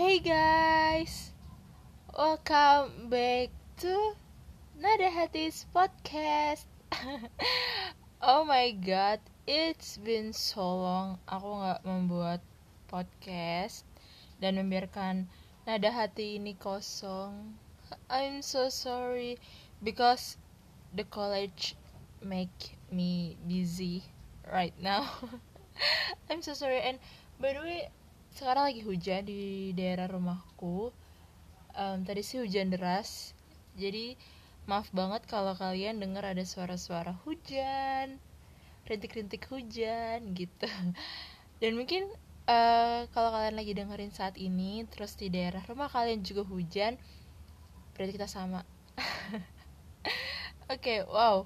Hey guys, welcome back to Nada Hati's podcast. oh my god, it's been so long aku nggak membuat podcast dan membiarkan nada hati ini kosong. I'm so sorry because the college make me busy right now. I'm so sorry and by the way sekarang lagi hujan di daerah rumahku. Um, tadi sih hujan deras. Jadi maaf banget kalau kalian dengar ada suara-suara hujan. Rintik-rintik hujan gitu. Dan mungkin uh, kalau kalian lagi dengerin saat ini terus di daerah rumah kalian juga hujan berarti kita sama. Oke okay, wow.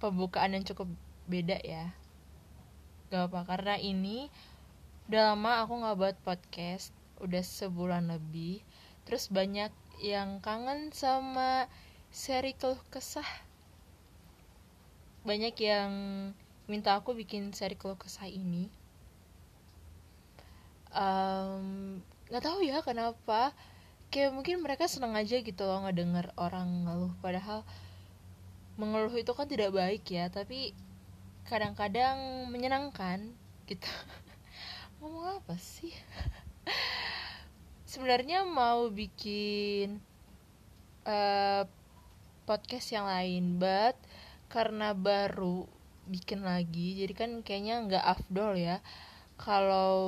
Pembukaan yang cukup beda ya. Gak apa karena ini udah lama aku nggak buat podcast udah sebulan lebih. Terus banyak yang kangen sama seri keluh kesah. Banyak yang minta aku bikin seri keluh kesah ini. Nggak um, tahu ya kenapa. Kayak mungkin mereka seneng aja gitu loh ngedenger orang ngeluh. Padahal mengeluh itu kan tidak baik ya tapi kadang-kadang menyenangkan gitu ngomong apa sih? Sebenarnya mau bikin uh, podcast yang lain but karena baru bikin lagi jadi kan kayaknya nggak afdol ya. Kalau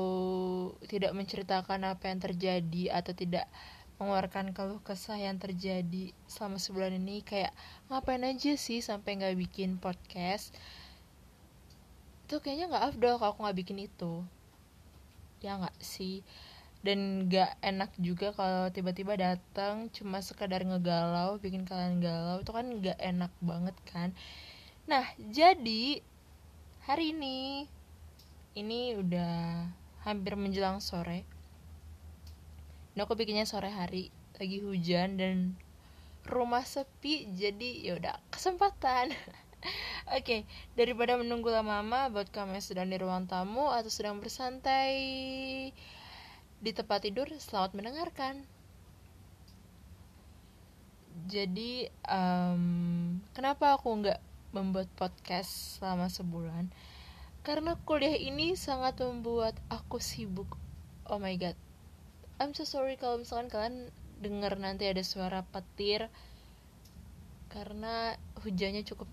tidak menceritakan apa yang terjadi atau tidak mengeluarkan keluh kesah yang terjadi selama sebulan ini kayak ngapain aja sih sampai nggak bikin podcast? Itu kayaknya nggak afdol kalau aku nggak bikin itu ya nggak sih? Dan nggak enak juga kalau tiba-tiba datang cuma sekadar ngegalau bikin kalian galau itu kan nggak enak banget kan? Nah jadi hari ini ini udah hampir menjelang sore. Nah aku bikinnya sore hari lagi hujan dan rumah sepi jadi yaudah kesempatan Oke, daripada menunggu lama-lama buat kamu yang sedang di ruang tamu atau sedang bersantai di tempat tidur, selamat mendengarkan. Jadi, um, kenapa aku nggak membuat podcast selama sebulan? Karena kuliah ini sangat membuat aku sibuk. Oh my god, I'm so sorry kalau misalkan kalian dengar nanti ada suara petir karena hujannya cukup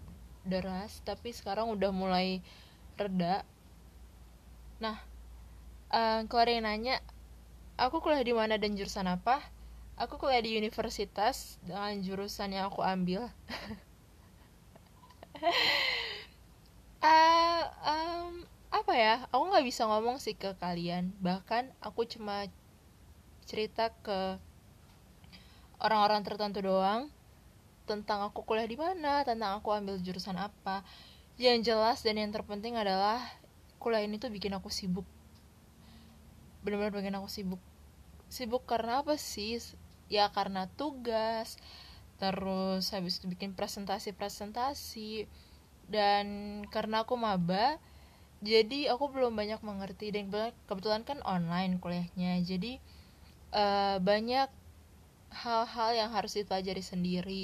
deras tapi sekarang udah mulai reda. Nah uh, kalau ada yang nanya aku kuliah di mana dan jurusan apa? Aku kuliah di universitas dengan jurusan yang aku ambil. Uh, um, apa ya? Aku nggak bisa ngomong sih ke kalian. Bahkan aku cuma cerita ke orang-orang tertentu doang tentang aku kuliah di mana, tentang aku ambil jurusan apa. Yang jelas dan yang terpenting adalah kuliah ini tuh bikin aku sibuk. Benar-benar bikin aku sibuk. Sibuk karena apa sih? Ya karena tugas, terus habis itu bikin presentasi-presentasi dan karena aku maba jadi aku belum banyak mengerti dan kebetulan kan online kuliahnya jadi uh, banyak hal-hal yang harus dipelajari sendiri.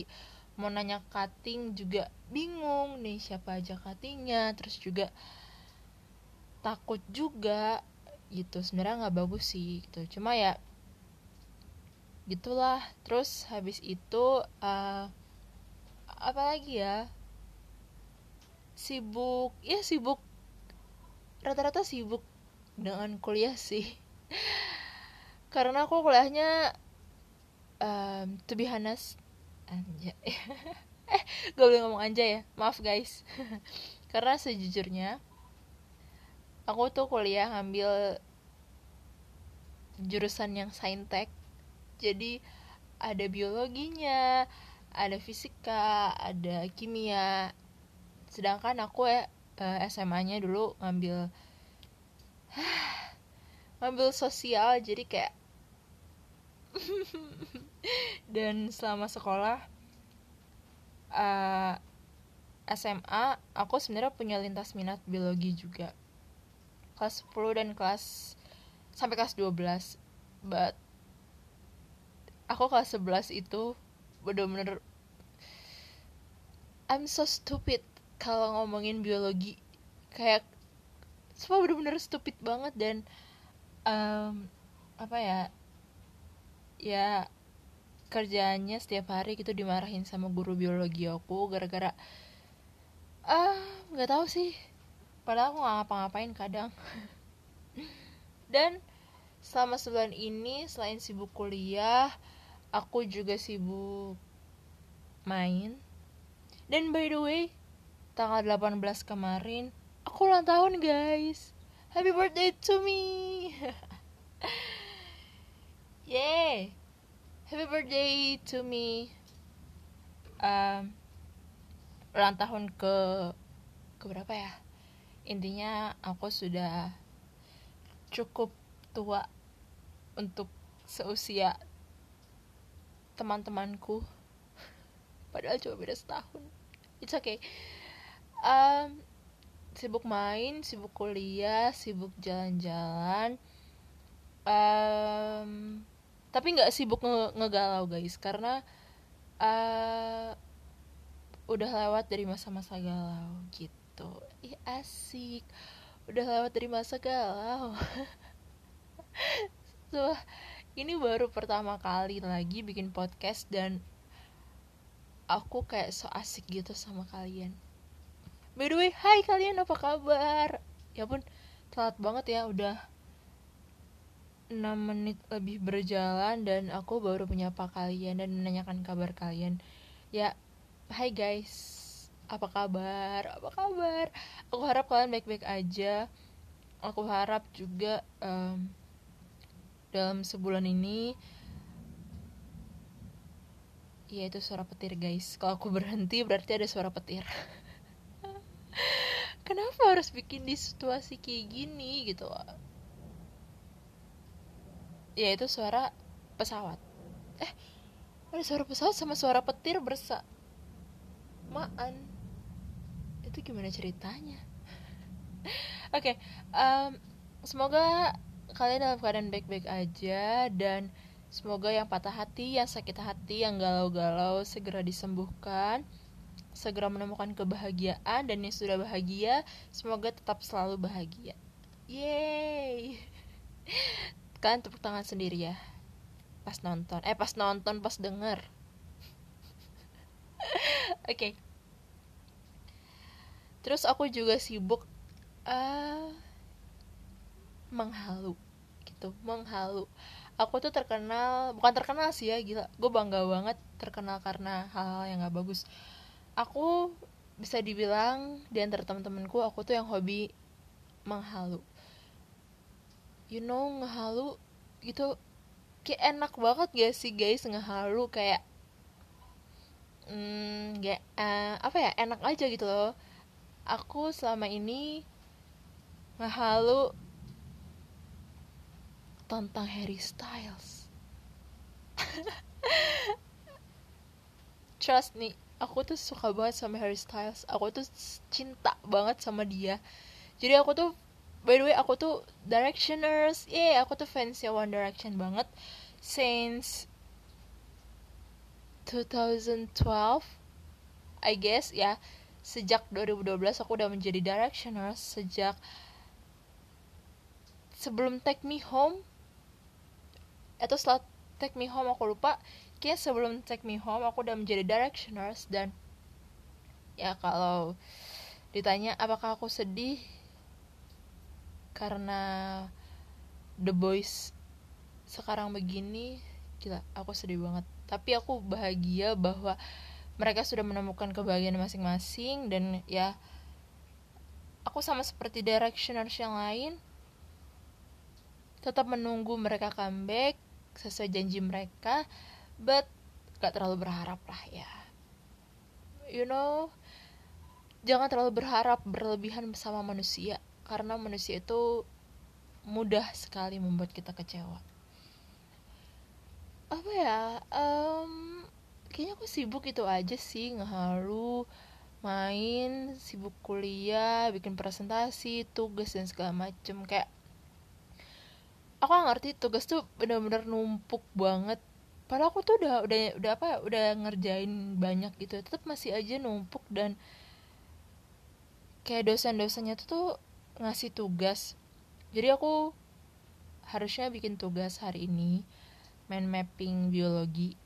Mau nanya cutting juga bingung nih siapa aja cuttingnya. Terus juga takut juga gitu sebenarnya nggak bagus sih gitu. Cuma ya gitulah. Terus habis itu uh, apa lagi ya? Sibuk ya sibuk. Rata-rata sibuk dengan kuliah sih. Karena aku kuliahnya um, to be honest anja eh gak boleh ngomong anja ya. Maaf guys. Karena sejujurnya aku tuh kuliah ngambil jurusan yang saintek. Jadi ada biologinya ada fisika ada kimia. Sedangkan aku ya eh, SMA-nya dulu ngambil ngambil sosial. Jadi kayak dan selama sekolah uh, eh, SMA aku sebenarnya punya lintas minat biologi juga. Kelas 10 dan kelas sampai kelas 12 but aku kelas 11 itu bener-bener I'm so stupid kalau ngomongin biologi. Kayak semua bener-bener stupid banget dan um, apa ya ya kerjaannya setiap hari gitu dimarahin sama guru biologi aku gara-gara ah nggak tahu sih. Padahal aku nggak ngapa-ngapain kadang. Dan selama sebulan ini selain sibuk kuliah aku juga sibuk main. Dan by the way tanggal 18 kemarin aku ulang tahun guys. Happy birthday to me happy birthday to me. Um, ulang tahun ke ke berapa ya? Intinya aku sudah cukup tua untuk seusia teman-temanku. Padahal cuma beda setahun. It's okay. Um, sibuk main sibuk kuliah sibuk jalan-jalan. Um, tapi nggak sibuk nge ngegalau guys. Karena uh, udah lewat dari masa-masa galau gitu. Ih asik. Udah lewat dari masa galau. So ini baru pertama kali lagi bikin podcast dan aku kayak so asik gitu sama kalian. By the way hai kalian apa kabar? Ya pun telat banget ya udah 6 menit lebih berjalan dan aku baru menyapa kalian dan menanyakan kabar kalian ya Hai guys, apa kabar? Apa kabar? Aku harap kalian baik-baik aja. Aku harap juga um, dalam sebulan ini ya itu suara petir guys. Kalau aku berhenti berarti ada suara petir. Kenapa harus bikin di situasi kayak gini gitu? Ya itu suara pesawat. Eh, ada suara pesawat sama suara petir bersa. Maan. Itu gimana ceritanya? Oke okay, um, semoga kalian dalam keadaan baik-baik aja dan semoga yang patah hati yang sakit hati yang galau-galau segera disembuhkan segera menemukan kebahagiaan dan yang sudah bahagia semoga tetap selalu bahagia. Yeay kalian tepuk tangan sendiri ya. Pas nonton. Eh pas nonton pas denger. Oke. Okay. terus aku juga sibuk uh, menghalu gitu. Menghalu. Aku tuh terkenal bukan terkenal sih ya gila. Gue bangga banget terkenal karena hal-hal yang gak bagus. Aku bisa dibilang di antara teman-temanku aku tuh yang hobi menghalu you know ngehalu gitu. Kayak enak banget gak sih guys ngehalu kayak hmm, gak, uh, apa ya enak aja gitu loh. Aku selama ini ngehalu tentang Harry Styles. Trust nih aku tuh suka banget sama Harry Styles. Aku tuh cinta banget sama dia. Jadi aku tuh by the way aku tuh Directioners. Yeah aku tuh fansnya One Direction banget. Since 2012 I guess ya sejak 2012 aku udah menjadi directioner. Sejak sebelum Take Me Home atau setelah Take Me Home aku lupa kayak sebelum Take Me Home aku udah menjadi directioners. Dan ya kalau ditanya apakah aku sedih karena The Boys sekarang begini gila aku sedih banget. Tapi aku bahagia bahwa mereka sudah menemukan kebahagiaan masing-masing dan ya aku sama seperti directioners yang lain tetap menunggu mereka comeback sesuai janji mereka but gak terlalu berharap lah ya. You know jangan terlalu berharap berlebihan sama manusia karena manusia itu mudah sekali membuat kita kecewa. Apa ya um, kayaknya aku sibuk itu aja sih ngehalu main sibuk kuliah bikin presentasi tugas dan segala macem. Kayak aku gak ngerti tugas tuh bener-bener numpuk banget. Padahal aku tuh udah udah udah apa udah ngerjain banyak gitu. Tetap masih aja numpuk dan kayak dosen-dosennya tuh, tuh ngasih tugas. Jadi aku harusnya bikin tugas hari ini main mapping biologi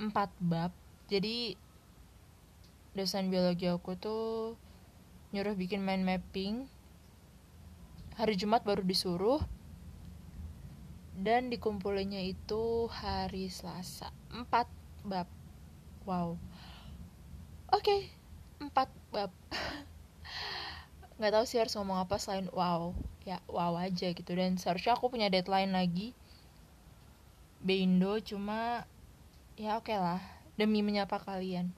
empat bab. Jadi dosen biologi aku tuh nyuruh bikin mind mapping. Hari Jumat baru disuruh. Dan dikumpulinnya itu hari Selasa. Empat bab. Wow. Oke okay, empat bab nggak tahu sih harus ngomong apa selain wow. Ya wow aja gitu. Dan seharusnya aku punya deadline lagi. Bindo cuma ya oke okay lah. Demi menyapa kalian.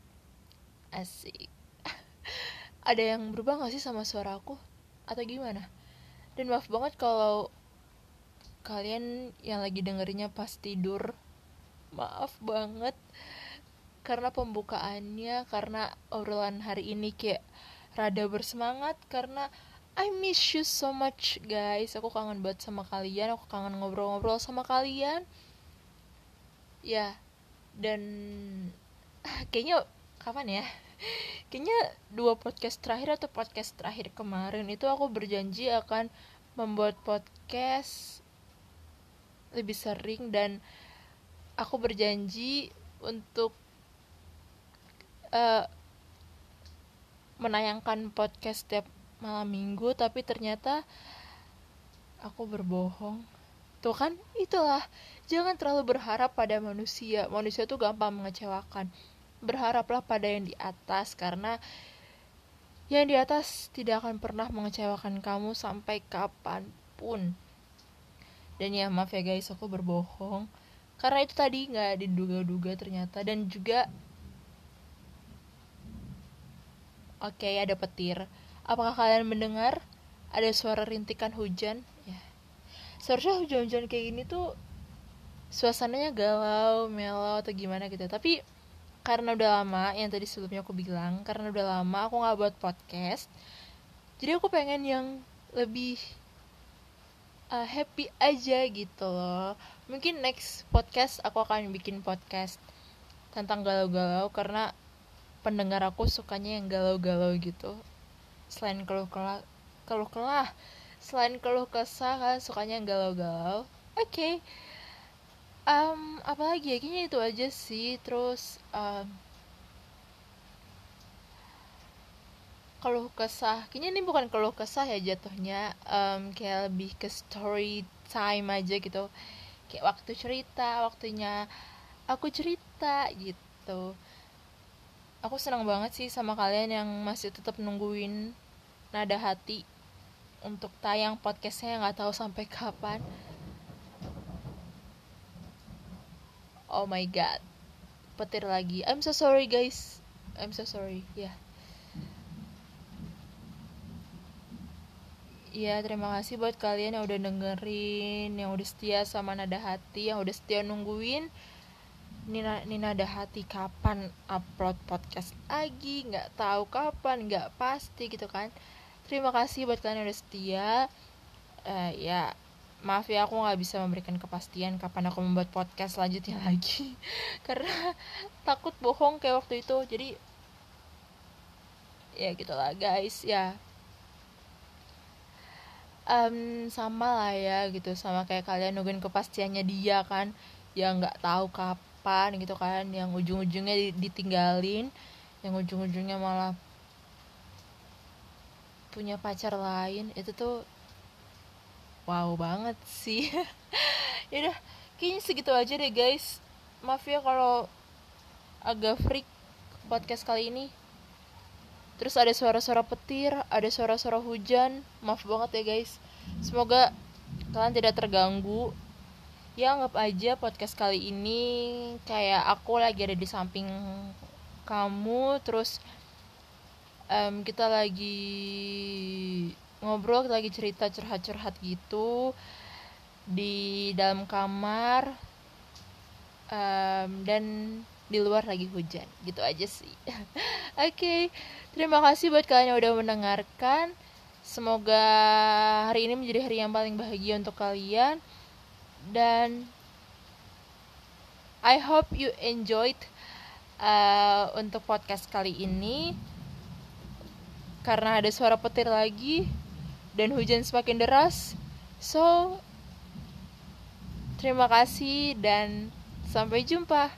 Asik. Ada yang berubah gak sih sama suara aku? Atau gimana? Dan maaf banget kalau kalian yang lagi dengerinnya pas tidur. Maaf banget. Karena pembukaannya karena obrolan hari ini kayak rada bersemangat karena I miss you so much guys. Aku kangen banget sama kalian. Aku kangen ngobrol-ngobrol sama kalian. Ya dan kayaknya kapan ya? Kayaknya dua podcast terakhir atau podcast terakhir kemarin itu aku berjanji akan membuat podcast lebih sering dan aku berjanji untuk uh, menayangkan podcast setiap malam minggu tapi ternyata aku berbohong. Tuh kan itulah. Jangan terlalu berharap pada manusia. Manusia tuh gampang mengecewakan. Berharaplah pada yang di atas karena yang di atas tidak akan pernah mengecewakan kamu sampai kapan pun. Dan ya maaf ya guys aku berbohong. Karena itu tadi nggak diduga-duga ternyata. Dan juga oke ada petir. Apakah kalian mendengar? Ada suara rintikan hujan? Ya. Seharusnya hujan-hujan kayak gini tuh suasananya galau melau atau gimana gitu. Tapi karena udah lama yang tadi sebelumnya aku bilang karena udah lama aku nggak buat podcast jadi aku pengen yang lebih uh, happy aja gitu loh. Mungkin next podcast aku akan bikin podcast tentang galau-galau karena pendengar aku sukanya yang galau-galau gitu. Selain keluh kelah keluh kelah selain keluh kesah kan sukanya yang galau-galau. Oke. Okay. um, apalagi ya? Kayaknya itu aja sih. Terus um, keluh kesah. Kayaknya ini bukan keluh kesah ya jatuhnya. Um, kayak lebih ke story time aja gitu. Kayak waktu cerita waktunya aku cerita gitu aku senang banget sih sama kalian yang masih tetap nungguin nada hati untuk tayang podcastnya nggak tahu sampai kapan. Oh my god. Petir lagi. I'm so sorry guys. I'm so sorry. Ya yeah. Iya, terima kasih buat kalian yang udah dengerin, yang udah setia sama Nada Hati, yang udah setia nungguin Nina, Nina Nada Hati kapan upload podcast lagi, nggak tahu kapan, nggak pasti gitu kan. Terima kasih buat kalian yang udah setia. Uh, ya, maaf ya aku nggak bisa memberikan kepastian kapan aku membuat podcast selanjutnya lagi, karena takut bohong kayak waktu itu. Jadi ya gitulah guys ya um, sama lah ya gitu sama kayak kalian nungguin kepastiannya dia kan yang nggak tahu kapan gitu kan yang ujung-ujungnya ditinggalin yang ujung-ujungnya malah punya pacar lain itu tuh wow banget sih. Ya udah kayaknya segitu aja deh guys. Maaf ya kalau agak freak podcast kali ini. Terus ada suara-suara petir ada suara-suara hujan. Maaf banget ya guys. Semoga kalian tidak terganggu ya anggap aja podcast kali ini kayak aku lagi ada di samping kamu terus um, kita lagi ngobrol kita lagi cerita curhat-curhat gitu di dalam kamar um, dan di luar lagi hujan gitu aja sih oke okay. Terima kasih buat kalian yang udah mendengarkan. Semoga hari ini menjadi hari yang paling bahagia untuk kalian dan I hope you enjoyed uh, untuk podcast kali ini. Karena ada suara petir lagi dan hujan semakin deras. So terima kasih dan sampai jumpa